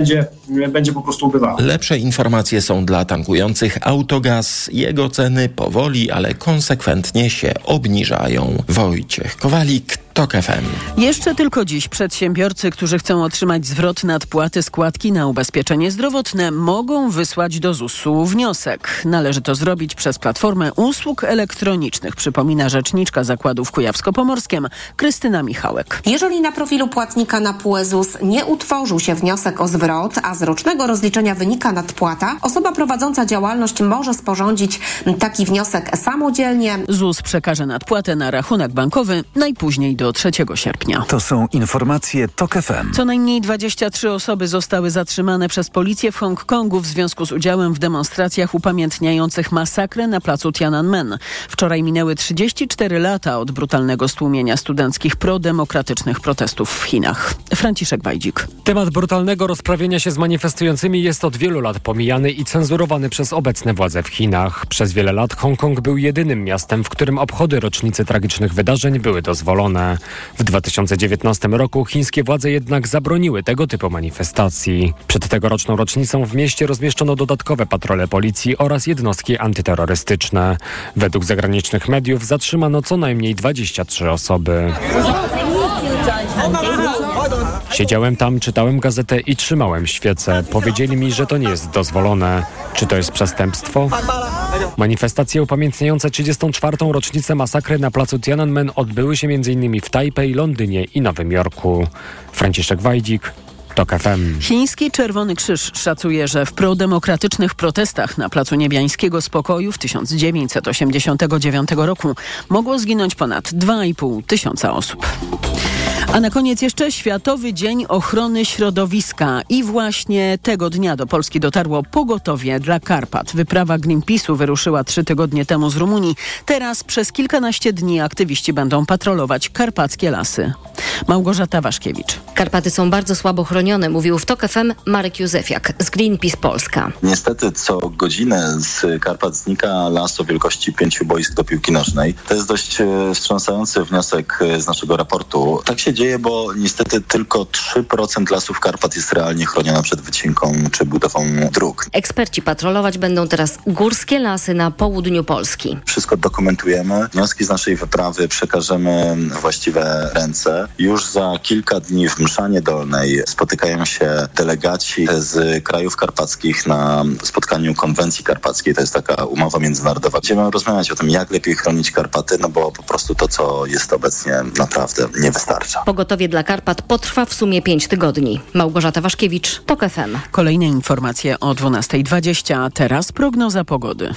będzie, będzie po prostu ubywało. Lepsze informacje są dla tankujących autogaz. Jego ceny powoli, ale konsekwentnie się obniżają. Wojciech Kowalik, TOK FM. Jeszcze tylko dziś przedsiębiorcy, którzy chcą otrzymać zwrot nadpłaty składki na ubezpieczenie zdrowotne, mogą wysłać do ZUS-u wniosek. Należy to zrobić przez Platformę Usług Elektronicznych, przypomina rzeczniczka zakładu w Kujawsko-Pomorskiem Krystyna Michałek. Jeżeli na profilu płatnika na PUE ZUS nie utworzył się wniosek o zwrot, a z rocznego rozliczenia wynika nadpłata, osoba prowadząca działalność może sporządzić taki wniosek samodzielnie. ZUS przekaże nadpłatę na rachunek bankowy najpóźniej do 3 sierpnia. To są informacje TOK FM. Co najmniej 23 osoby zostały zatrzymane przez policję w Hongkongu w związku z udziałem w demonstracjach upamiętniających masakrę na placu Tiananmen. Wczoraj minęły 34 lata od brutalnego stłumienia studenckich prodemokratycznych protestów w Chinach. Franciszek Wajdzik. Temat brutalnego rozprawienia się z manifestującymi jest od wielu lat pomijany i cenzurowany przez obecne władze w Chinach. Przez wiele lat Hongkong był jedynym miastem, w którym obchody rocznicy tragicznych wydarzeń były dozwolone. W 2019 roku chińskie władze jednak zabroniły tego typu manifestacji. Przed tegoroczną rocznicą w mieście rozmieszczono dodatkowe patrole policji oraz jednostki antyterrorystyczne. Według zagranicznych mediów zatrzymano co najmniej 23 osoby. Siedziałem tam, czytałem gazetę i trzymałem świecę. Powiedzieli mi, że to nie jest dozwolone. Czy to jest przestępstwo? Manifestacje upamiętniające 34. rocznicę masakry na placu Tiananmen odbyły się m.in. w Tajpej, Londynie i Nowym Jorku. Franciszek Wajdzik, TOK FM. Chiński Czerwony Krzyż szacuje, że w prodemokratycznych protestach na Placu Niebiańskiego Spokoju w 1989 roku mogło zginąć ponad 2,5 tysiąca osób. A na koniec jeszcze Światowy Dzień Ochrony Środowiska. I właśnie tego dnia do Polski dotarło pogotowie dla Karpat. Wyprawa Greenpeace'u wyruszyła trzy tygodnie temu z Rumunii. Teraz przez kilkanaście dni aktywiści będą patrolować karpackie lasy. Małgorzata Waszkiewicz. Karpaty są bardzo słabo chronione, mówił w TOK FM Marek Józefiak z Greenpeace Polska. Niestety co godzinę z Karpat znika las o wielkości pięciu boisk do piłki nożnej. To jest dość e, wstrząsający wniosek e, z naszego raportu. Tak się dzieje, bo niestety tylko 3% lasów Karpat jest realnie chronione przed wycinką czy budową dróg. Eksperci patrolować będą teraz górskie lasy na południu Polski. Wszystko dokumentujemy. Wnioski z naszej wyprawy przekażemy właściwe ręce. Już za kilka dni w Mszanie Dolnej spotykają się delegaci z krajów karpackich na spotkaniu konwencji karpackiej. To jest taka umowa międzynarodowa. Będziemy rozmawiać o tym, jak lepiej chronić Karpaty, no bo po prostu to, co jest obecnie, naprawdę nie wystarcza. Pogotowie dla Karpat potrwa w sumie 5 tygodni. Małgorzata Waszkiewicz, TOK FM. Kolejne informacje o 12.20, a teraz prognoza pogody.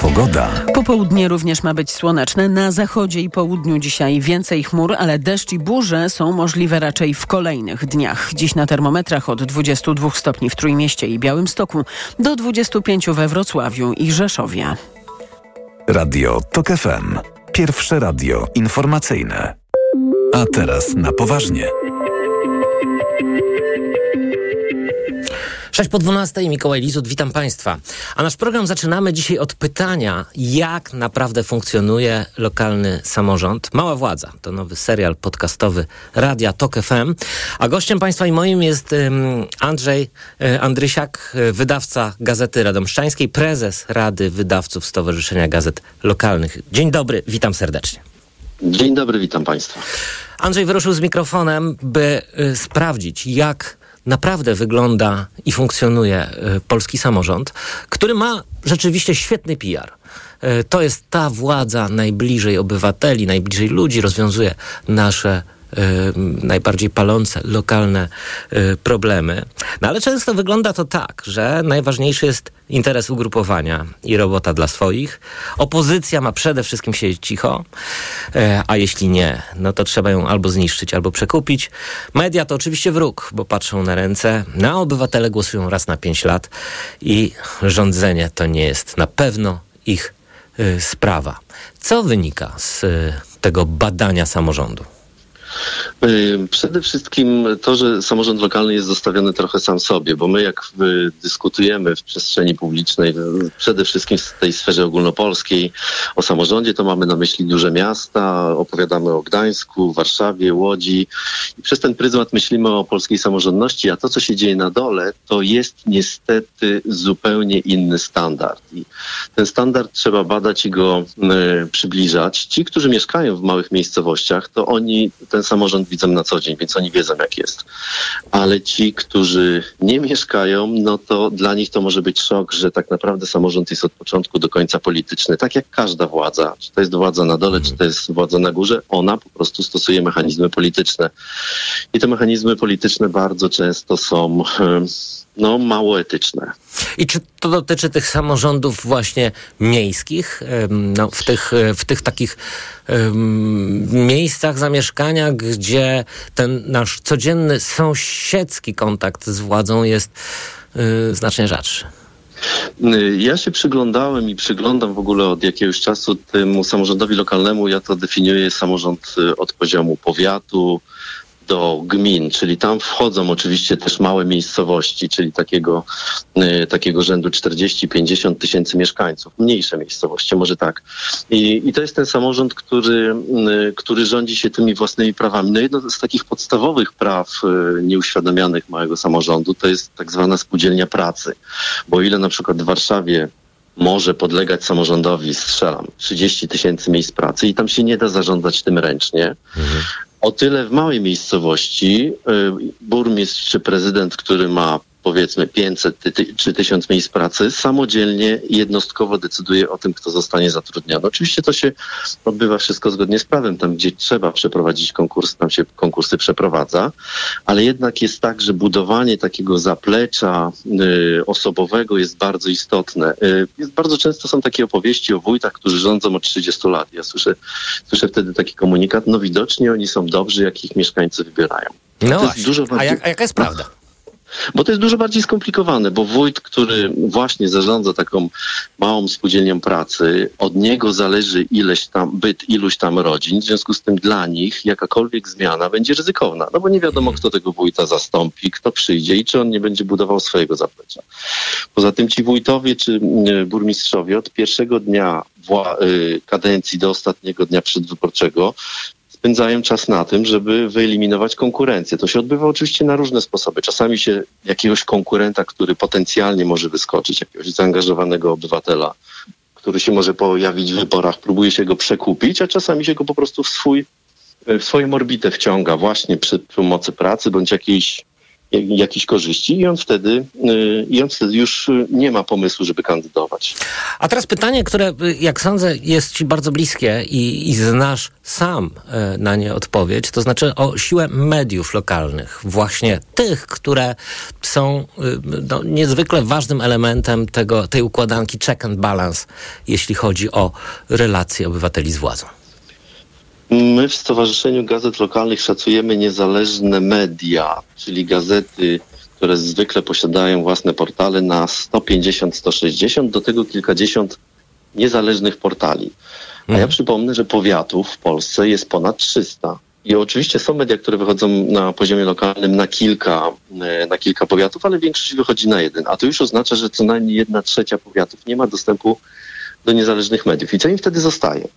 Pogoda. Popołudnie również ma być słoneczne. Na zachodzie i południu dzisiaj więcej chmur, ale deszcz i burze są możliwe raczej w kolejnych dniach. Dziś na termometrach od 22 stopni w Trójmieście i Białymstoku do 25 we Wrocławiu i Rzeszowie. Radio TOK FM. Pierwsze radio informacyjne. A teraz na poważnie. 6 po 12, Mikołaj Lizut, witam Państwa. A nasz program zaczynamy dzisiaj od pytania, jak naprawdę funkcjonuje lokalny samorząd. Mała Władza to nowy serial podcastowy Radia Tok FM. A gościem Państwa i moim jest Andrzej um, Andrysiak, wydawca Gazety Radomszczańskiej, prezes Rady Wydawców Stowarzyszenia Gazet Lokalnych. Dzień dobry, witam serdecznie. Dzień dobry, witam Państwa. Andrzej wyruszył z mikrofonem, by y, sprawdzić, jak naprawdę wygląda i funkcjonuje y, polski samorząd, który ma rzeczywiście świetny PR. Y, to jest ta władza najbliżej obywateli, najbliżej ludzi, rozwiązuje nasze najbardziej palące lokalne problemy. No ale często wygląda to tak, że najważniejszy jest interes ugrupowania i robota dla swoich. Opozycja ma przede wszystkim siedzieć cicho, a jeśli nie, no to trzeba ją albo zniszczyć, albo przekupić. Media to oczywiście wróg, bo patrzą na ręce, na obywatele głosują raz na pięć lat i rządzenie to nie jest na pewno ich sprawa. Co wynika z tego badania samorządu? Y, przede wszystkim to, że samorząd lokalny jest zostawiony trochę sam sobie, bo my jak dyskutujemy w przestrzeni publicznej, przede wszystkim w tej sferze ogólnopolskiej o samorządzie, to mamy na myśli duże miasta, opowiadamy o Gdańsku, Warszawie, Łodzi i przez ten pryzmat myślimy o polskiej samorządności, a to, co się dzieje na dole, to jest niestety zupełnie inny standard. I ten standard trzeba badać i go y, przybliżać. Ci, którzy mieszkają w małych miejscowościach, to oni ten samorząd widzą na co dzień, więc oni wiedzą jak jest. Ale ci, którzy nie mieszkają, no to dla nich to może być szok, że tak naprawdę samorząd jest od początku do końca polityczny. Tak jak każda władza. Czy to jest władza na dole, czy to jest władza na górze, ona po prostu stosuje mechanizmy polityczne. I te mechanizmy polityczne bardzo często są no, mało etyczne. I czy to dotyczy tych samorządów właśnie miejskich, no, w, tych, w tych takich um, miejscach zamieszkania, gdzie ten nasz codzienny sąsiedzki kontakt z władzą jest y, znacznie rzadszy? Y, ja się przyglądałem i przyglądam w ogóle od jakiegoś czasu temu samorządowi lokalnemu. Ja to definiuję samorząd y, od poziomu powiatu, do gmin, czyli tam wchodzą oczywiście też małe miejscowości, czyli takiego, y, takiego rzędu 40-50 tysięcy mieszkańców, mniejsze miejscowości, może tak. I, I to jest ten samorząd, który, y, który rządzi się tymi własnymi prawami. No jedno z takich podstawowych praw y, nieuświadomianych małego samorządu to jest tak zwana spółdzielnia pracy, bo ile na przykład w Warszawie może podlegać samorządowi, strzelam, 30 tysięcy miejsc pracy i tam się nie da zarządzać tym ręcznie. Mhm. O tyle w małej miejscowości y, burmistrz czy prezydent, który ma powiedzmy 500 czy 1000 miejsc pracy, samodzielnie, jednostkowo decyduje o tym, kto zostanie zatrudniony. Oczywiście to się odbywa wszystko zgodnie z prawem. Tam, gdzie trzeba przeprowadzić konkurs, tam się konkursy przeprowadza, ale jednak jest tak, że budowanie takiego zaplecza y, osobowego jest bardzo istotne. Y, jest, bardzo często są takie opowieści o wójtach, którzy rządzą od 30 lat. Ja słyszę, słyszę wtedy taki komunikat, no widocznie oni są dobrzy, jak ich mieszkańcy wybierają. No właśnie. Bardziej... a, jak, a jaka jest prawda? Bo to jest dużo bardziej skomplikowane, bo wójt, który właśnie zarządza taką małą spółdzielnią pracy, od niego zależy ileś tam, byt iluś tam rodzin, w związku z tym dla nich jakakolwiek zmiana będzie ryzykowna, no bo nie wiadomo, kto tego wójta zastąpi, kto przyjdzie i czy on nie będzie budował swojego zaplecza. Poza tym ci wójtowie czy mm, burmistrzowie od pierwszego dnia y, kadencji do ostatniego dnia przedwyborczego spędzają czas na tym, żeby wyeliminować konkurencję. To się odbywa oczywiście na różne sposoby. Czasami się jakiegoś konkurenta, który potencjalnie może wyskoczyć, jakiegoś zaangażowanego obywatela, który się może pojawić w wyborach, próbuje się go przekupić, a czasami się go po prostu w, swój, w swoją orbitę wciąga właśnie przy pomocy pracy bądź jakiejś jakichś korzyści i on wtedy, y, i on wtedy już nie ma pomysłu, żeby kandydować. A teraz pytanie, które y, jak sądzę jest Ci bardzo bliskie i, i znasz sam y, na nie odpowiedź, to znaczy o siłę mediów lokalnych, właśnie tych, które są no, niezwykle ważnym elementem tego, tej układanki check and balance, jeśli chodzi o relacje obywateli z władzą. My w Stowarzyszeniu Gazet Lokalnych szacujemy niezależne media, czyli gazety, które zwykle posiadają własne portale na 150-160, do tego kilkadziesiąt niezależnych portali. A ja mhm. przypomnę, że powiatów w Polsce jest ponad 300. I oczywiście są media, które wychodzą na poziomie lokalnym na kilka, e, na kilka powiatów, ale większość wychodzi na jeden. A to już oznacza, że co najmniej jedna trzecia powiatów nie ma dostępu do niezależnych mediów. I co im wtedy zostaje?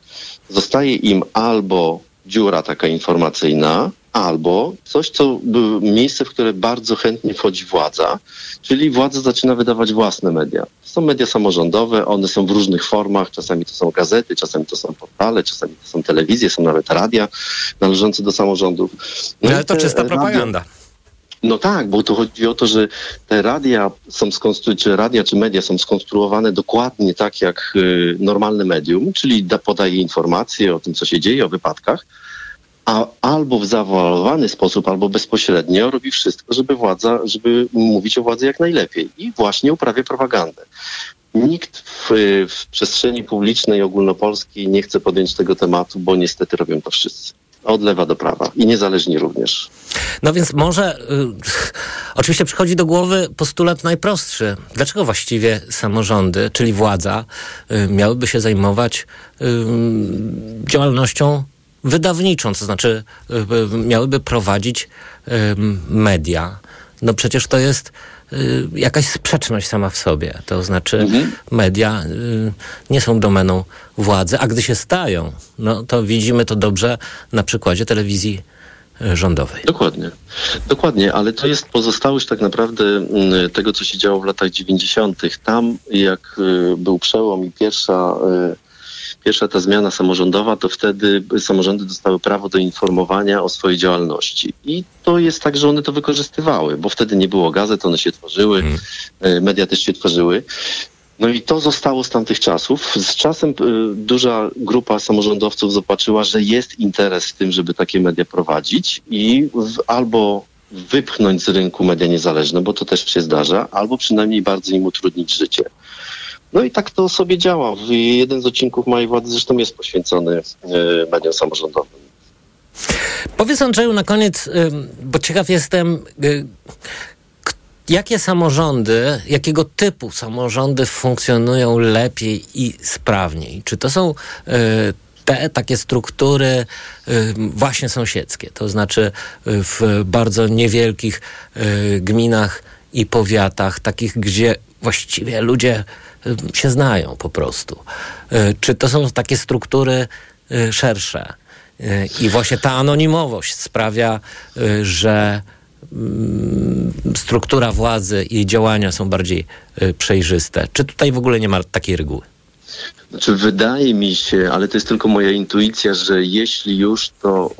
Zostaje im albo dziura taka informacyjna, albo coś, co miejsce, w które bardzo chętnie wchodzi władza, czyli władza zaczyna wydawać własne media. To są media samorządowe, one są w różnych formach, czasami to są gazety, czasami to są portale, czasami to są telewizje, są nawet radia należące do samorządów. No ale to czysta propaganda. Radio, no tak, bo tu chodzi o to, że te radia są skonstruowane, czy radia, czy media są skonstruowane dokładnie tak jak y, normalne medium, czyli da, podaje informacje o tym, co się dzieje, o wypadkach, a albo w zawalowany sposób, albo bezpośrednio robi wszystko, żeby władza, żeby mówić o władzy jak najlepiej i właśnie uprawia propagandę. Nikt w, w przestrzeni publicznej ogólnopolskiej nie chce podjąć tego tematu, bo niestety robią to wszyscy od lewa do prawa i niezależni również. No więc może y, oczywiście przychodzi do głowy postulat najprostszy. Dlaczego właściwie samorządy, czyli władza, y, miałyby się zajmować y, działalnością wydawniczą, to znaczy miałyby prowadzić media. No przecież to jest jakaś sprzeczność sama w sobie. To znaczy mhm. media nie są domeną władzy, a gdy się stają, no to widzimy to dobrze na przykładzie telewizji rządowej. Dokładnie. Dokładnie, ale to jest pozostałość tak naprawdę mm, tego, co się działo w latach 90. Tam, jak y, był przełom i pierwsza, y, pierwsza ta zmiana samorządowa, to wtedy samorządy dostały prawo do informowania o swojej działalności. I to jest tak, że one to wykorzystywały, bo wtedy nie było gazet, one się tworzyły, hmm. media też się tworzyły. No i to zostało z tamtych czasów. Z czasem y, duża grupa samorządowców zobaczyła, że jest interes w tym, żeby takie media prowadzić i albo wypchnąć z rynku media niezależne, bo to też się zdarza, albo przynajmniej bardzo im utrudnić życie. No i tak to sobie działa. Jeden z odcinków mojej władzy zresztą jest poświęcony y, mediom samorządowym. Powiedz Andrzeju na koniec, bo ciekaw jestem, y, Jakie samorządy, jakiego typu samorządy funkcjonują lepiej i sprawniej? Czy to są y, te takie struktury y, właśnie sąsiedzkie, to znaczy y, w bardzo niewielkich gminach i powiatach, takich, gdzie właściwie ludzie się znają po prostu. Czy to są takie struktury szersze? I właśnie ta anonimowość sprawia, że Mm, struktura władzy i działania są bardziej y, przejrzyste. Czy tutaj w ogóle nie ma takiej reguły? Znaczy, wydaje mi się, ale to jest tylko moja intuicja, że jeśli już, to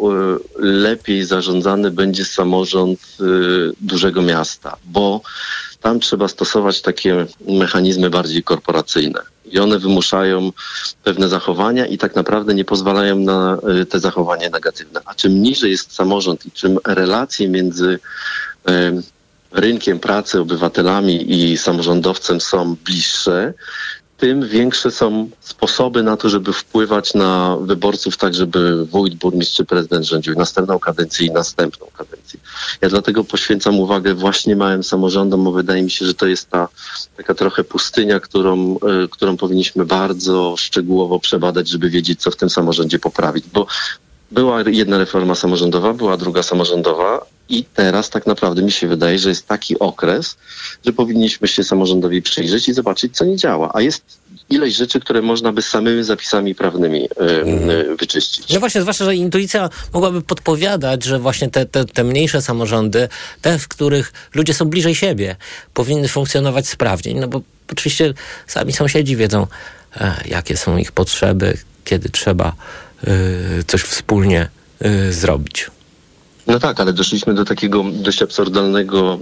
y, lepiej zarządzany będzie samorząd y, dużego miasta, bo tam trzeba stosować takie mechanizmy bardziej korporacyjne. I one wymuszają pewne zachowania i tak naprawdę nie pozwalają na y, te zachowania negatywne. A czym niżej jest samorząd i czym relacje między rynkiem pracy, obywatelami i samorządowcem są bliższe, tym większe są sposoby na to, żeby wpływać na wyborców tak, żeby wójt, burmistrz czy prezydent rządził następną kadencję i następną kadencję. Ja dlatego poświęcam uwagę właśnie małym samorządom, bo wydaje mi się, że to jest ta taka trochę pustynia, którą, y, którą powinniśmy bardzo szczegółowo przebadać, żeby wiedzieć, co w tym samorządzie poprawić, bo była jedna reforma samorządowa, była druga samorządowa i teraz tak naprawdę mi się wydaje, że jest taki okres, że powinniśmy się samorządowi przyjrzeć i zobaczyć, co nie działa. A jest ileś rzeczy, które można by samymi zapisami prawnymi yy, wyczyścić. No właśnie, zwłaszcza, że intuicja mogłaby podpowiadać, że właśnie te, te, te mniejsze samorządy, te, w których ludzie są bliżej siebie, powinny funkcjonować sprawniej. No bo oczywiście sami sąsiedzi wiedzą, e, jakie są ich potrzeby, kiedy trzeba coś wspólnie y, zrobić. No tak, ale doszliśmy do takiego dość absurdalnego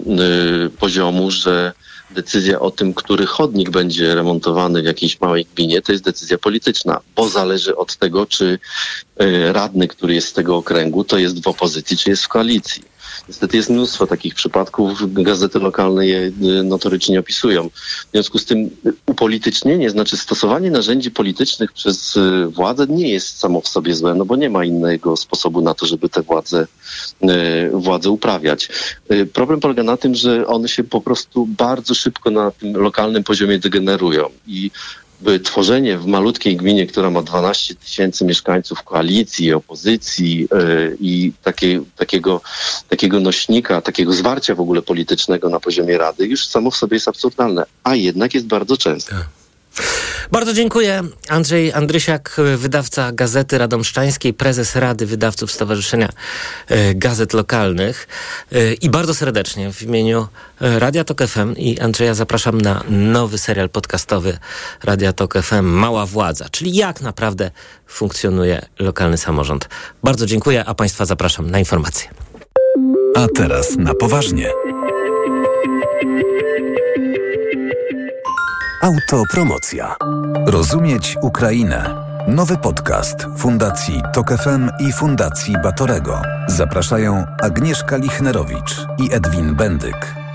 y, poziomu, że decyzja o tym, który chodnik będzie remontowany w jakiejś małej gminie, to jest decyzja polityczna, bo zależy od tego, czy radny, który jest z tego okręgu, to jest w opozycji, czy jest w koalicji. Niestety jest mnóstwo takich przypadków, gazety lokalne je y, notorycznie opisują. W związku z tym upolitycznienie, znaczy stosowanie narzędzi politycznych przez y, władzę nie jest samo w sobie złe, no bo nie ma innego sposobu na to, żeby te władze, y, władze uprawiać. Problem polega na tym, że one się po prostu bardzo szybko na tym lokalnym poziomie degenerują i tworzenie w malutkiej gminie, która ma 12 tysięcy mieszkańców, koalicji, opozycji yy, i takie, takiego, takiego nośnika, takiego zwarcia w ogóle politycznego na poziomie rady, już samo w sobie jest absurdalne, a jednak jest bardzo częste. Bardzo dziękuję. Andrzej Andrysiak, wydawca Gazety Radomszczańskiej, prezes Rady Wydawców Stowarzyszenia e, Gazet Lokalnych. E, I bardzo serdecznie w imieniu e, Radia Tok FM i Andrzeja zapraszam na nowy serial podcastowy Radia Tok FM Mała Władza, czyli jak naprawdę funkcjonuje lokalny samorząd. Bardzo dziękuję, a Państwa zapraszam na informacje. A teraz na poważnie. Autopromocja. Rozumieć Ukrainę. Nowy podcast Fundacji Tok FM i Fundacji Batorego. Zapraszają Agnieszka Lichnerowicz i Edwin Bendyk.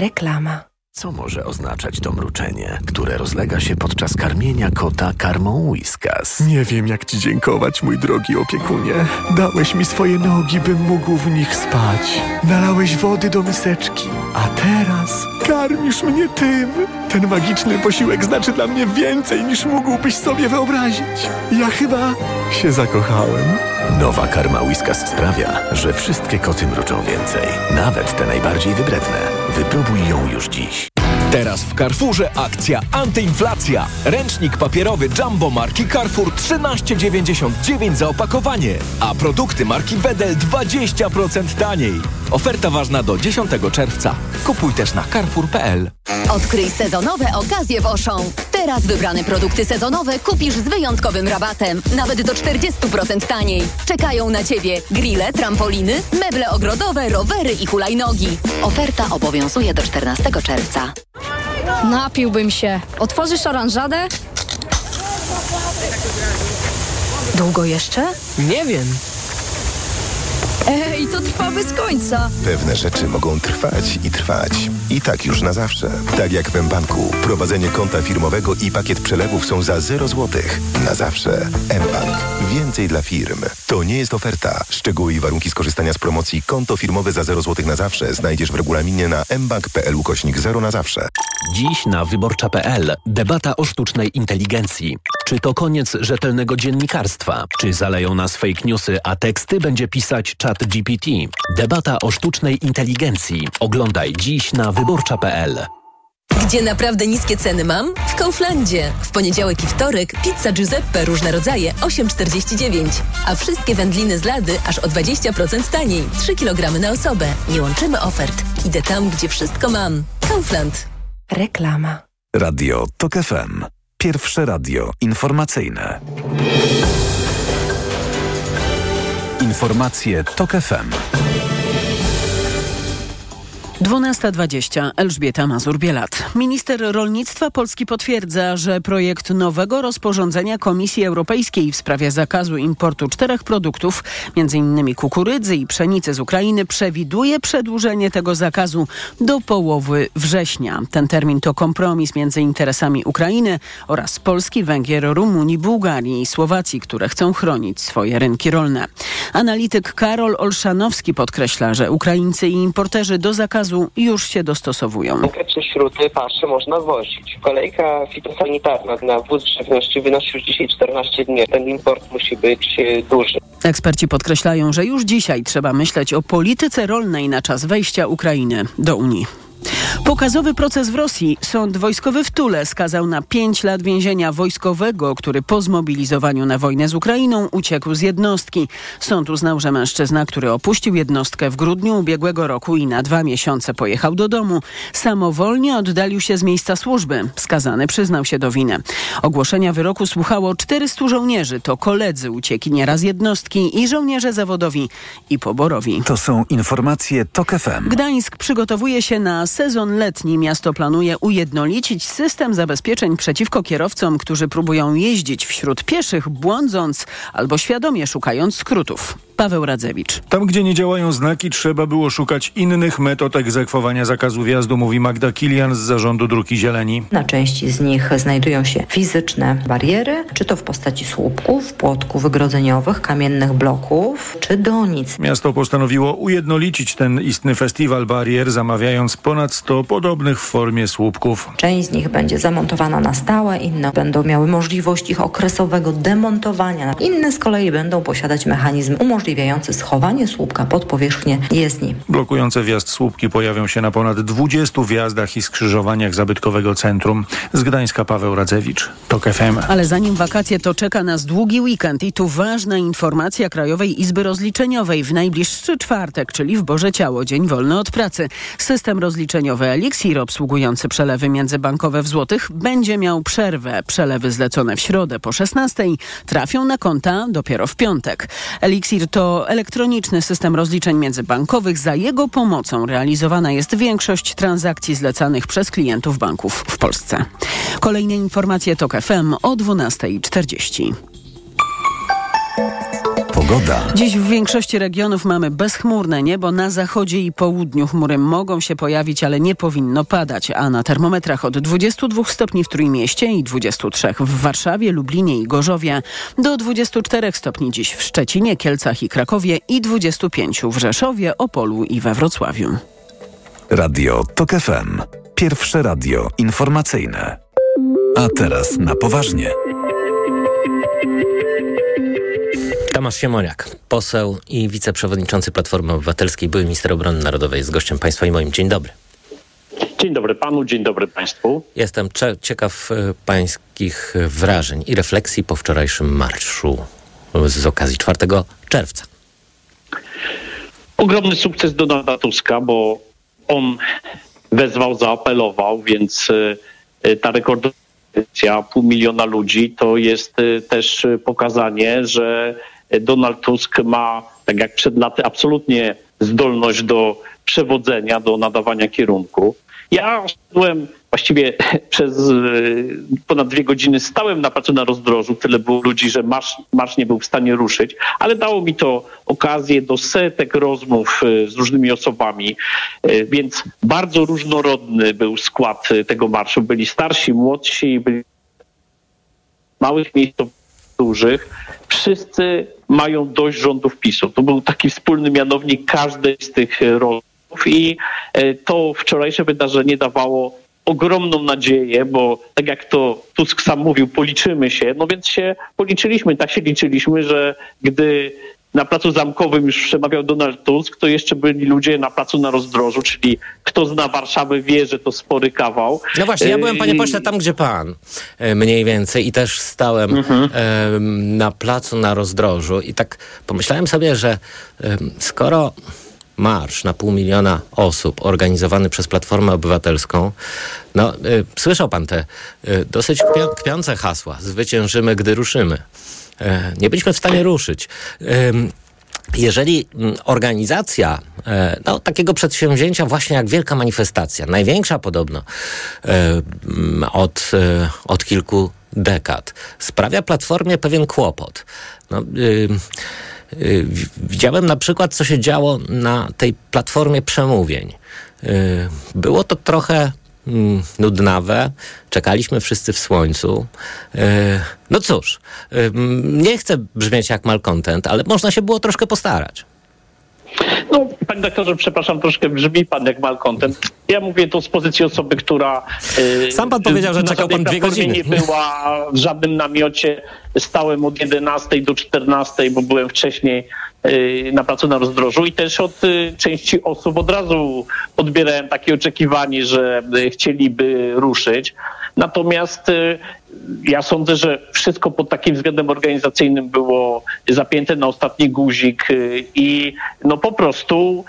Reklama. Co może oznaczać to mruczenie, które rozlega się podczas karmienia kota karmą Whiskas? Nie wiem, jak ci dziękować, mój drogi opiekunie. Dałeś mi swoje nogi, bym mógł w nich spać. Nalałeś wody do miseczki, a teraz karmisz mnie tym. Ten magiczny posiłek znaczy dla mnie więcej, niż mógłbyś sobie wyobrazić. Ja chyba się zakochałem. Nowa karma Whiskas sprawia, że wszystkie koty mruczą więcej. Nawet te najbardziej wybredne. Wypróbuj ją już dziś. Teraz w Carrefourze akcja antyinflacja. Ręcznik papierowy Jumbo marki Carrefour 13,99 za opakowanie, a produkty marki Wedel 20% taniej. Oferta ważna do 10 czerwca. Kupuj też na carrefour.pl. Odkryj sezonowe okazje w Auchan. Teraz wybrane produkty sezonowe kupisz z wyjątkowym rabatem, nawet do 40% taniej. Czekają na Ciebie grille, trampoliny, meble ogrodowe, rowery i hulajnogi. Oferta obowiązuje do 14 czerwca. Napiłbym się. Otworzysz oranżadę? Długo jeszcze? Nie wiem. Ej, to trwa bez końca. Pewne rzeczy mogą trwać i trwać. I tak już na zawsze. Tak jak w mBanku. Prowadzenie konta firmowego i pakiet przelewów są za 0 zł. Na zawsze. mBank. Więcej dla firm. To nie jest oferta. Szczegóły i warunki skorzystania z promocji konto firmowe za 0 zł na zawsze znajdziesz w regulaminie na mbank.pl ukośnik 0 na zawsze. Dziś na wyborcza.pl debata o sztucznej inteligencji. Czy to koniec rzetelnego dziennikarstwa? Czy zaleją nas fake newsy, a teksty będzie pisać czat GPT? Debata o sztucznej inteligencji. Oglądaj dziś na wyborcza.pl. Gdzie naprawdę niskie ceny mam? W Kauflandzie. W poniedziałek i wtorek pizza Giuseppe różne rodzaje 8,49. A wszystkie wędliny z lady aż o 20% taniej. 3 kg na osobę. Nie łączymy ofert. Idę tam, gdzie wszystko mam. Kaufland. Reklama. Radio TOK FM. Pierwsze radio informacyjne. Informacje TOK FM. 12.20. Elżbieta Mazur-Bielat. Minister rolnictwa Polski potwierdza, że projekt nowego rozporządzenia Komisji Europejskiej w sprawie zakazu importu czterech produktów, m.in. kukurydzy i pszenicy z Ukrainy, przewiduje przedłużenie tego zakazu do połowy września. Ten termin to kompromis między interesami Ukrainy oraz Polski, Węgier, Rumunii, Bułgarii i Słowacji, które chcą chronić swoje rynki rolne. Analityk Karol Olszanowski podkreśla, że Ukraińcy i importerzy do zakazu już się dostosowują. Konkretnie śruty, pasze można wozić. Kolejka fitosanitarna na wóz żywności wynosi już dzisiaj 14 dni. Ten import musi być e, duży. Eksperci podkreślają, że już dzisiaj trzeba myśleć o polityce rolnej na czas wejścia Ukrainy do Unii. Pokazowy proces w Rosji. Sąd wojskowy w Tule skazał na 5 lat więzienia wojskowego, który po zmobilizowaniu na wojnę z Ukrainą uciekł z jednostki. Sąd uznał, że mężczyzna, który opuścił jednostkę w grudniu ubiegłego roku i na dwa miesiące pojechał do domu, samowolnie oddalił się z miejsca służby. Skazany przyznał się do winy. Ogłoszenia wyroku słuchało 400 żołnierzy. To koledzy uciekiniera z jednostki i żołnierze zawodowi i poborowi. To są informacje TOK FM. Gdańsk przygotowuje się na sezon letni. Miasto planuje ujednolicić system zabezpieczeń przeciwko kierowcom, którzy próbują jeździć wśród pieszych, błądząc albo świadomie szukając skrótów. Paweł Radzewicz. Tam, gdzie nie działają znaki, trzeba było szukać innych metod egzekwowania zakazu wjazdu, mówi Magda Kilian z zarządu Druki Zieleni. Na części z nich znajdują się fizyczne bariery, czy to w postaci słupków, płotków wygrodzeniowych, kamiennych bloków, czy donic. Miasto postanowiło ujednolicić ten istny festiwal barier, zamawiając ponad 100 podobnych w formie słupków. Część z nich będzie zamontowana na stałe, inne będą miały możliwość ich okresowego demontowania. Inne z kolei będą posiadać mechanizm umożliwiający schowanie słupka pod powierzchnię jezdni. Blokujące wjazd słupki pojawią się na ponad 20 wjazdach i skrzyżowaniach zabytkowego centrum. Z Gdańska Paweł Radzewicz, TOK FM. Ale zanim wakacje, to czeka nas długi weekend i tu ważna informacja Krajowej Izby Rozliczeniowej. W najbliższy czwartek, czyli w Boże Ciało, dzień wolny od pracy. System rozliczeniowy Elixir obsługujący przelewy międzybankowe w złotych będzie miał przerwę. Przelewy zlecone w środę po 16 trafią na konta dopiero w piątek. Elixir to elektroniczny system rozliczeń międzybankowych. Za jego pomocą realizowana jest większość transakcji zlecanych przez klientów banków w Polsce. Kolejne informacje TOK FM o 12.40. Pogoda. Dziś w większości regionów mamy bezchmurne niebo. Na zachodzie i południu chmury mogą się pojawić, ale nie powinno padać. A na termometrach od 22 stopni w Trójmieście i 23 w Warszawie, Lublinie i Gorzowie do 24 stopni dziś w Szczecinie, Kielcach i Krakowie i 25 w Rzeszowie, Opolu i we Wrocławiu. Radio TOK FM. Pierwsze radio informacyjne. A teraz na poważnie. Tomasz Siemoniak, poseł i wiceprzewodniczący Platformy Obywatelskiej, były minister obrony narodowej, jest gościem państwa i moim. Dzień dobry. Dzień dobry panu, dzień dobry państwu. Jestem ciekaw e, pańskich wrażeń i refleksji po wczorajszym marszu z okazji 4 czerwca. Ogromny sukces Donalda Tuska, bo on wezwał, zaapelował, więc e, ta rekordowa pół miliona ludzi to jest e, też pokazanie, że Donald Tusk ma, tak jak przed laty, absolutnie zdolność do przewodzenia, do nadawania kierunku. Ja byłem właściwie przez ponad dwie godziny stałem na placu na rozdrożu. Tyle było ludzi, że marsz, marsz nie był w stanie ruszyć, ale dało mi to okazję do setek rozmów z różnymi osobami, więc bardzo różnorodny był skład tego marszu. Byli starsi, młodsi, byli małych miejscowości dużych, wszyscy mają dość rządów PiSu. To był taki wspólny mianownik każdej z tych rozmów i to wczorajsze wydarzenie dawało ogromną nadzieję, bo tak jak to Tusk sam mówił, policzymy się, no więc się policzyliśmy, tak się liczyliśmy, że gdy na placu zamkowym już przemawiał Donald Tusk, to jeszcze byli ludzie na placu na rozdrożu, czyli kto zna Warszawę wie, że to spory kawał. No właśnie, ja byłem, panie pośle, tam gdzie pan mniej więcej i też stałem mhm. na placu na rozdrożu i tak pomyślałem sobie, że skoro marsz na pół miliona osób organizowany przez Platformę Obywatelską. No, y, słyszał pan te y, dosyć kpią kpiące hasła. Zwyciężymy, gdy ruszymy. Y, nie byliśmy w stanie ruszyć. Jeżeli organizacja no, takiego przedsięwzięcia właśnie jak wielka manifestacja, największa podobno od, od kilku dekad, sprawia Platformie pewien kłopot. No, Widziałem na przykład, co się działo na tej platformie przemówień. Było to trochę nudnawe. Czekaliśmy wszyscy w słońcu. No cóż, nie chcę brzmieć jak malcontent, ale można się było troszkę postarać. No, panie doktorze, przepraszam, troszkę brzmi pan jak malcontent. Ja mówię to z pozycji osoby, która... Sam pan powiedział, że czekał pan dwie godziny. nie była w żadnym namiocie. Stałem od 11 do 14, bo byłem wcześniej na placu na rozdrożu i też od części osób od razu odbierałem takie oczekiwanie, że chcieliby ruszyć. Natomiast ja sądzę, że wszystko pod takim względem organizacyjnym było zapięte na ostatni guzik i no po prostu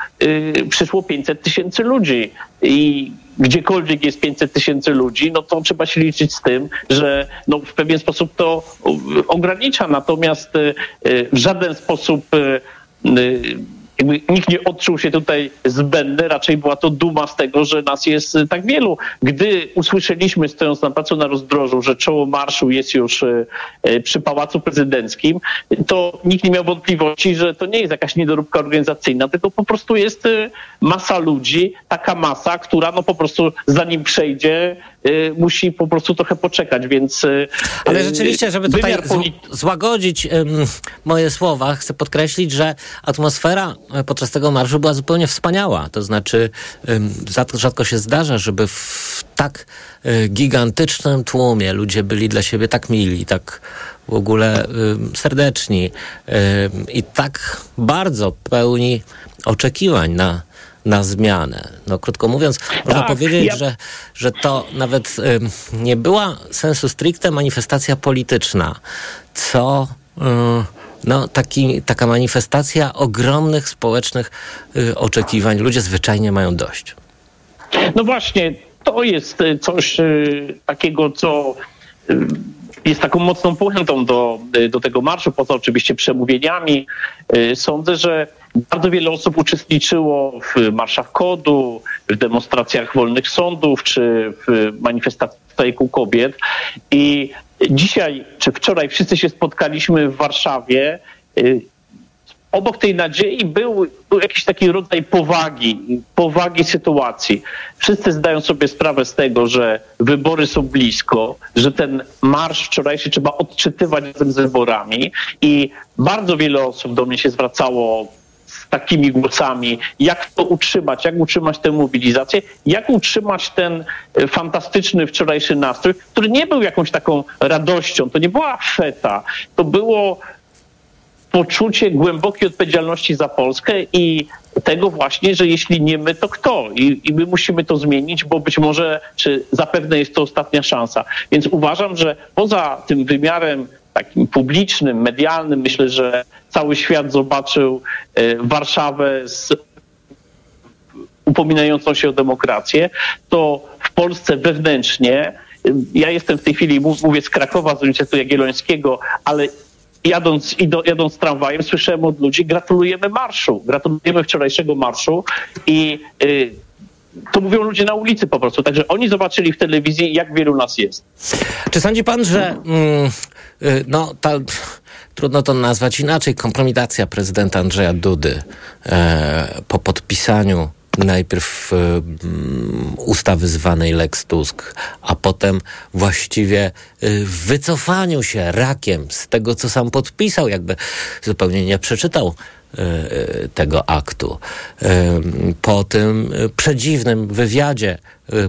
przyszło 500 tysięcy ludzi. I gdziekolwiek jest 500 tysięcy ludzi, no to trzeba się liczyć z tym, że no w pewien sposób to ogranicza. Natomiast w żaden sposób jakby nikt nie odczuł się tutaj zbędny, raczej była to duma z tego, że nas jest tak wielu. Gdy usłyszeliśmy, stojąc na placu na rozdrożu, że czoło marszu jest już przy Pałacu Prezydenckim, to nikt nie miał wątpliwości, że to nie jest jakaś niedoróbka organizacyjna, tylko po prostu jest masa ludzi, taka masa, która no po prostu zanim przejdzie, musi po prostu trochę poczekać, więc... Ale rzeczywiście, żeby tutaj złagodzić moje słowa, chcę podkreślić, że atmosfera podczas tego marszu była zupełnie wspaniała. To znaczy, rzadko się zdarza, żeby w tak gigantycznym tłumie ludzie byli dla siebie tak mili, tak w ogóle serdeczni i tak bardzo pełni oczekiwań na na zmianę. No, krótko mówiąc, można Tak, powiedzieć, ja- że, że to nawet ym, nie była sensu stricte manifestacja polityczna, co y, no, taki, taka manifestacja ogromnych społecznych y, oczekiwań. Ludzie zwyczajnie mają dość. No właśnie, to jest y, coś y, takiego, co y, jest taką mocną puentą do, do tego marszu, poza oczywiście przemówieniami. Sądzę, że bardzo wiele osób uczestniczyło w marszach kodu, w demonstracjach wolnych sądów czy w manifestacji strajku kobiet. I dzisiaj czy wczoraj wszyscy się spotkaliśmy w Warszawie obok tej nadziei był, był, jakiś taki rodzaj powagi, powagi sytuacji. Wszyscy zdają sobie sprawę z tego, że wybory są blisko, że ten marsz wczorajszy trzeba odczytywać razem z wyborami i bardzo wiele osób do mnie się zwracało z takimi głosami, jak to utrzymać, jak utrzymać tę mobilizację, jak utrzymać ten e, fantastyczny wczorajszy nastrój, który nie był jakąś taką radością, to nie była feta, to było poczucie głębokiej odpowiedzialności za Polskę i tego właśnie, że jeśli nie my, to kto? I, I, my musimy to zmienić, bo być może, czy zapewne jest to ostatnia szansa. Więc uważam, że poza tym wymiarem takim publicznym, medialnym, myślę, że cały świat zobaczył e, Warszawę z upominającą się o demokrację, to w Polsce wewnętrznie, ja jestem w tej chwili, mówię z Krakowa, z Uniwersytetu Jagiellońskiego, ale jadąc, jadąc tramwajem, słyszałem od ludzi, gratulujemy marszu, gratulujemy wczorajszego marszu i y, to mówią ludzie na ulicy po prostu. Także oni zobaczyli w telewizji, jak wielu nas jest. Czy sądzi pan, że mm, y, no, ta, trudno to nazwać inaczej, kompromitacja prezydenta Andrzeja Dudy e, po podpisaniu najpierw y, ustawy zwanej Lex Tusk, a potem właściwie y, wycofaniu się rakiem z tego, co sam podpisał, jakby zupełnie nie przeczytał y, tego aktu. Po tym przedziwnym wywiadzie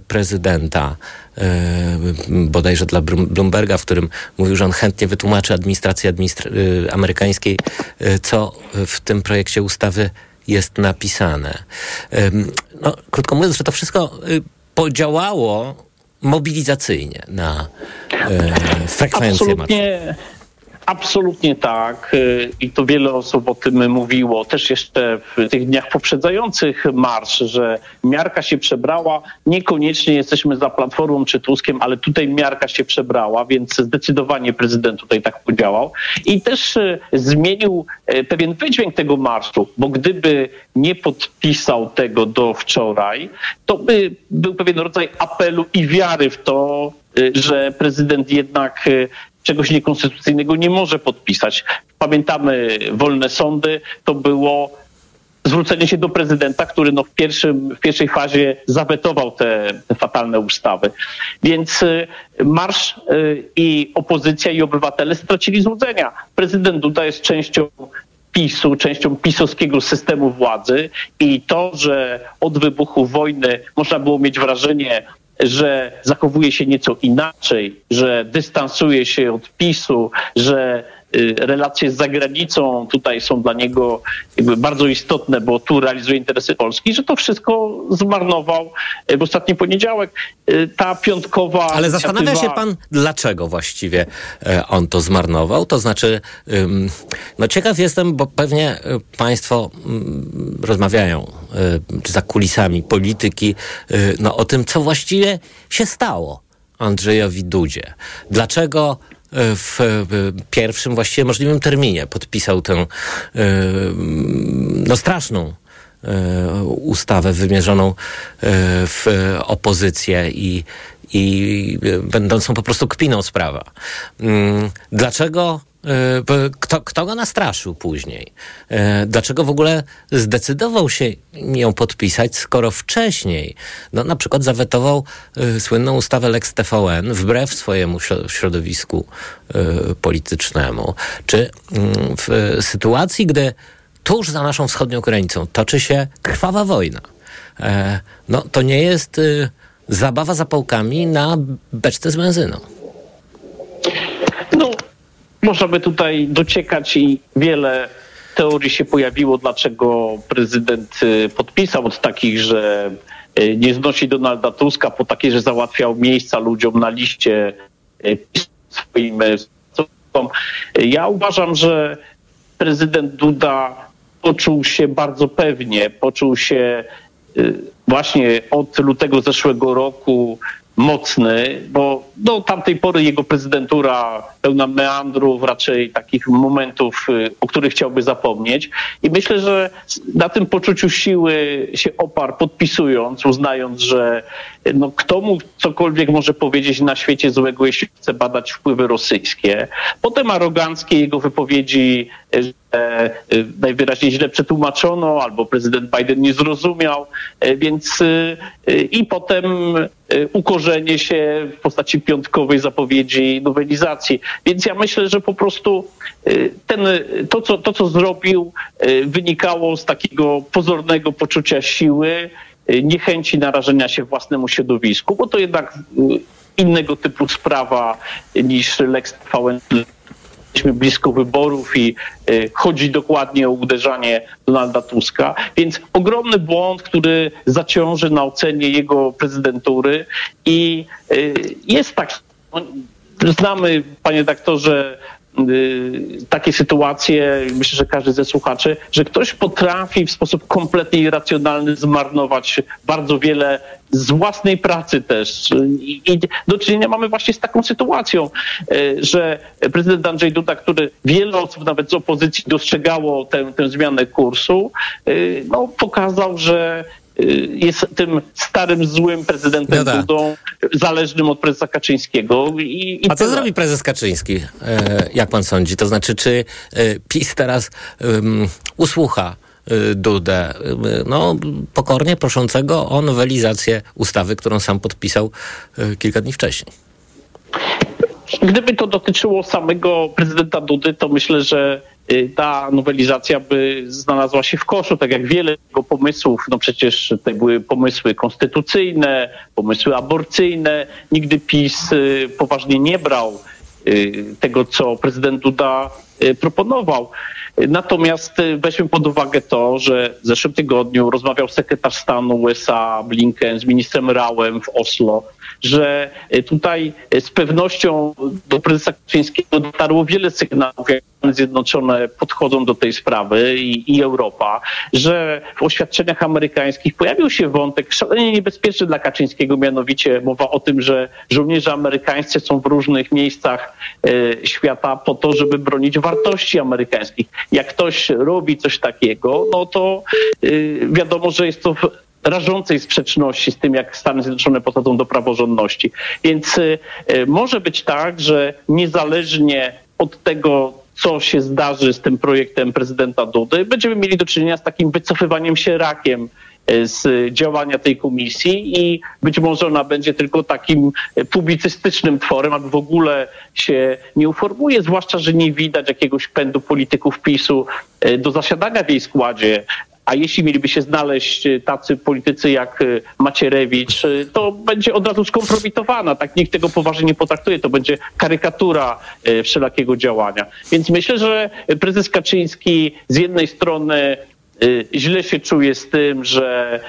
prezydenta, bodajże dla Bloomberga, w którym mówił, że on chętnie wytłumaczy administracji administra amerykańskiej, co w tym projekcie ustawy jest napisane. No, krótko mówiąc, że to wszystko y, podziałało mobilizacyjnie na e, frekwencję Absolutnie. Absolutnie tak y, i to wiele osób o tym mówiło, też jeszcze w tych dniach poprzedzających marsz, że miarka się przebrała. Niekoniecznie jesteśmy za Platformą czy Tuskiem, ale tutaj miarka się przebrała, więc zdecydowanie prezydent tutaj tak podziałał. I też y, zmienił y, pewien wydźwięk tego marszu, bo gdyby nie podpisał tego do wczoraj, to by był pewien rodzaj apelu i wiary w to, że prezydent jednak czegoś niekonstytucyjnego nie może podpisać. Pamiętamy wolne sądy, to było zwrócenie się do prezydenta, który no w, pierwszym, w pierwszej fazie zawetował te, te fatalne ustawy. Więc y, marsz y, i opozycja i obywatele stracili złudzenia. Prezydent Duda jest częścią PiSu, częścią pisowskiego systemu władzy i to, że od wybuchu wojny można było mieć wrażenie, że zachowuje się nieco inaczej, że dystansuje się od PiSu, że relacje z zagranicą tutaj są dla niego jakby bardzo istotne, bo tu realizuje interesy Polski, że to wszystko zmarnował y, w ostatni poniedziałek. Y, ta piątkowa. Ale zastanawia się pan, dlaczego właściwie on to zmarnował? To znaczy, no ciekaw jestem, bo pewnie państwo mm, rozmawiają za kulisami polityki no, o tym, co właściwie się stało Andrzejowi Dudzie. Dlaczego w pierwszym właściwie możliwym terminie podpisał tę no straszną ustawę wymierzoną w opozycję i, i będącą po prostu kpiną sprawa. Dlaczego kto, kto go nastraszył później? Dlaczego w ogóle zdecydował się ją podpisać, skoro wcześniej no, na przykład zawetował słynną ustawę Lex TVN wbrew swojemu środowisku politycznemu? Czy w sytuacji, gdy tuż za naszą wschodnią granicą toczy się krwawa wojna, no to nie jest zabawa zapałkami na beczce z benzyną. Można by tutaj dociekać i wiele teorii się pojawiło, dlaczego prezydent y, podpisał od takich, że y, nie znosi Donalda Tuska, po takie, że załatwiał miejsca ludziom na liście y, swoim Ja uważam, że prezydent Duda poczuł się bardzo pewnie, poczuł się właśnie od lutego zeszłego roku mocny, bo do tamtej pory jego prezydentura pełna meandrów, raczej takich momentów, y, o których chciałby zapomnieć. I myślę, że na tym poczuciu siły się oparł, podpisując, uznając, że y, no, kto mu cokolwiek może powiedzieć na świecie złego, jeśli chce badać wpływy rosyjskie. Potem aroganckie jego wypowiedzi, y, że najwyraźniej źle przetłumaczono, albo prezydent Biden nie zrozumiał, więc i potem ukorzenie się w postaci piątkowej zapowiedzi nowelizacji. Więc ja myślę, że po prostu y, ten, to, co, to, co zrobił, y, wynikało z takiego pozornego poczucia siły, y, niechęci narażenia się własnemu środowisku, bo to jednak innego typu sprawa niż Lex TVN jesteśmy blisko wyborów i chodzi dokładnie o uderzanie Donalda Tuska. Więc ogromny błąd, który zaciąży na ocenie jego prezydentury i jest tak Znamy, panie doktorze, y, takie sytuacje, myślę, że każdy ze słuchaczy, że ktoś potrafi w sposób kompletnie irracjonalny zmarnować bardzo wiele z własnej pracy też. I, do czynienia mamy właśnie z taką sytuacją, y, że prezydent Andrzej Duda, który wiele osób nawet z opozycji dostrzegało tę, tę zmianę kursu, y, no, pokazał, że Y, jest tym starym, złym prezydentem no tak. Dudą, zależnym od prezesa Kaczyńskiego. I, i A co zrobi prezes Kaczyński, e, jak pan sądzi? To znaczy, czy e, PiS teraz um, usłucha e, Dudę, no pokornie proszącego o nowelizację ustawy, którą sam podpisał kilka dni wcześniej? Gdyby to dotyczyło samego prezydenta Dudy, to myślę, że Y, ta nowelizacja by znalazła się w koszu, tak jak wiele jego pomysłów. No przecież tutaj były pomysły konstytucyjne, pomysły aborcyjne. Nigdy PiS y, poważnie nie brał y, tego, co prezydent Duda proponował. Natomiast weźmy pod uwagę to, że w zeszłym tygodniu rozmawiał sekretarz stanu USA Blinken z ministrem Rałem w Oslo że tutaj z pewnością do prezesa Kaczyńskiego dotarło wiele sygnałów, jak Stany Zjednoczone podchodzą do tej sprawy i, i Europa, że w oświadczeniach amerykańskich pojawił się wątek szalenie niebezpieczny dla Kaczyńskiego, mianowicie mowa o tym, że żołnierze amerykańscy są w różnych miejscach e, świata po to, żeby bronić wartości amerykańskich. Jak ktoś robi coś takiego, no to e, wiadomo, że jest to rażącej sprzeczności z tym, jak Stany Zjednoczone podchodzą do praworządności. Więc y, może być tak, że niezależnie od tego, co się zdarzy z tym projektem prezydenta Dudy, będziemy mieli do czynienia z takim wycofywaniem się rakiem y, z działania tej komisji i być może ona będzie tylko takim publicystycznym tworem, albo w ogóle się nie uformuje, zwłaszcza, że nie widać jakiegoś pędu polityków PiSu do zasiadania w jej składzie. A jeśli mieliby się znaleźć y, tacy politycy jak y, Macierewicz, y, to będzie od razu skompromitowana. Tak nikt tego poważnie nie potraktuje. To będzie karykatura wszelakiego działania. Więc myślę, że prezes Kaczyński z jednej strony źle się czuje z tym, że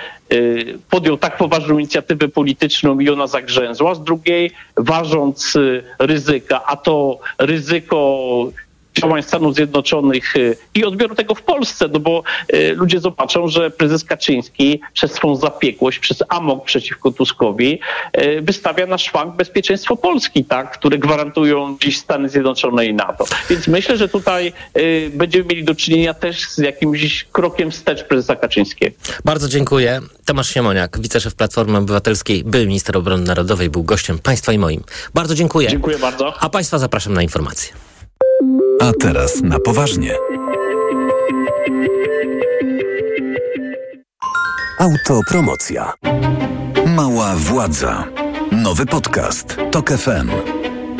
podjął tak poważną inicjatywę polityczną i ona zagrzęzła, z drugiej ważąc ryzyka, a to ryzyko działań Stanów Zjednoczonych y, i odbioru tego w Polsce, no bo y, ludzie zobaczą, że prezes Kaczyński przez swą zapiekłość, przez amok przeciwko Tuskowi y, wystawia na szwank bezpieczeństwo Polski, tak, które gwarantują dziś Stany Zjednoczone i NATO. Więc myślę, że tutaj będziemy mieli do czynienia też z jakimś krokiem wstecz prezesa Kaczyńskiego. Bardzo dziękuję. Tomasz Siemoniak, wiceszef Platformy Obywatelskiej, był minister obrony narodowej, był gościem państwa i moim. Bardzo dziękuję. Dziękuję bardzo. A państwa zapraszam na informacje. A teraz na poważnie. Autopromocja. Mała władza. Nowy podcast. Tok FM.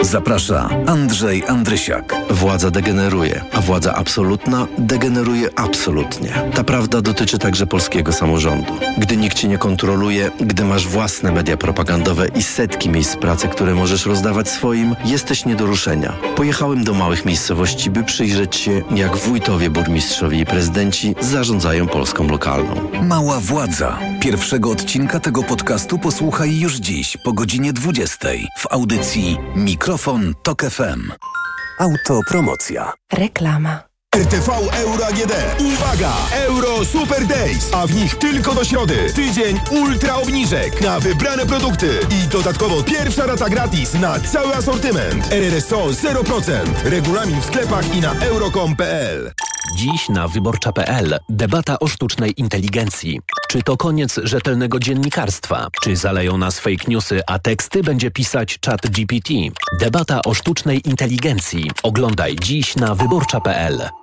Zaprasza Andrzej Andrysiak. Władza degeneruje, a władza absolutna degeneruje absolutnie. Ta prawda dotyczy także polskiego samorządu. Gdy nikt cię nie kontroluje, gdy masz własne media propagandowe i setki miejsc pracy, które możesz rozdawać swoim, jesteś nie do ruszenia. Pojechałem do małych miejscowości, by przyjrzeć się, jak wójtowie, burmistrzowie i prezydenci zarządzają Polską lokalną. Mała władza. Pierwszego odcinka tego podcastu posłuchaj już dziś po godzinie 20 w audycji Mikro Mikrofon Tok FM. Autopromocja. Reklama. RTV Euro AGD. Uwaga! Euro Super Days, a w nich tylko do środy. Tydzień ultra obniżek na wybrane produkty i dodatkowo pierwsza rata gratis na cały asortyment. RRSO 0%. Regulamin w sklepach i na euro.com.pl. Dziś na wyborcza.pl debata o sztucznej inteligencji. Czy to koniec rzetelnego dziennikarstwa? Czy zaleją nas fake newsy, a teksty będzie pisać czat GPT? Debata o sztucznej inteligencji. Oglądaj dziś na wyborcza.pl.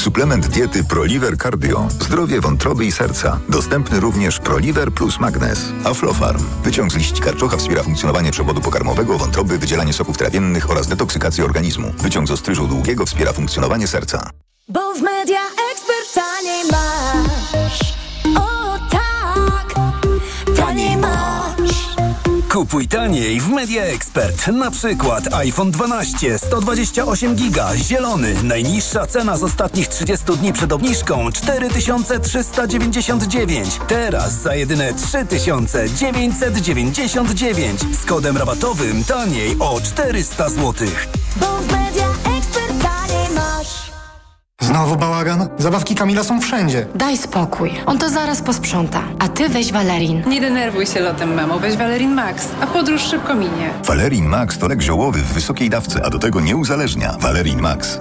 Suplement diety Proliver Cardio. Zdrowie wątroby i serca. Dostępny również Proliver plus Magnes. Aflofarm. Wyciąg z liści karczocha wspiera funkcjonowanie przewodu pokarmowego, wątroby, wydzielanie soków trawiennych oraz detoksykację organizmu. Wyciąg z ostryżu długiego wspiera funkcjonowanie serca. Bo w Media taniej masz. Kupuj taniej w Media Expert. Na przykład iPhone 12 128 giga zielony. Najniższa cena z ostatnich 30 dni przed obniżką 4399. Teraz za jedyne 3999 z kodem rabatowym taniej o 400 zł. Znowu bałagan? Zabawki Kamila są wszędzie. Daj spokój. On to zaraz posprząta. A ty weź Valerin. Nie denerwuj się lotem, mamo. Weź Valerin Max, a podróż szybko minie. Valerin Max to lek ziołowy w wysokiej dawce, a do tego nie uzależnia. Valerin Max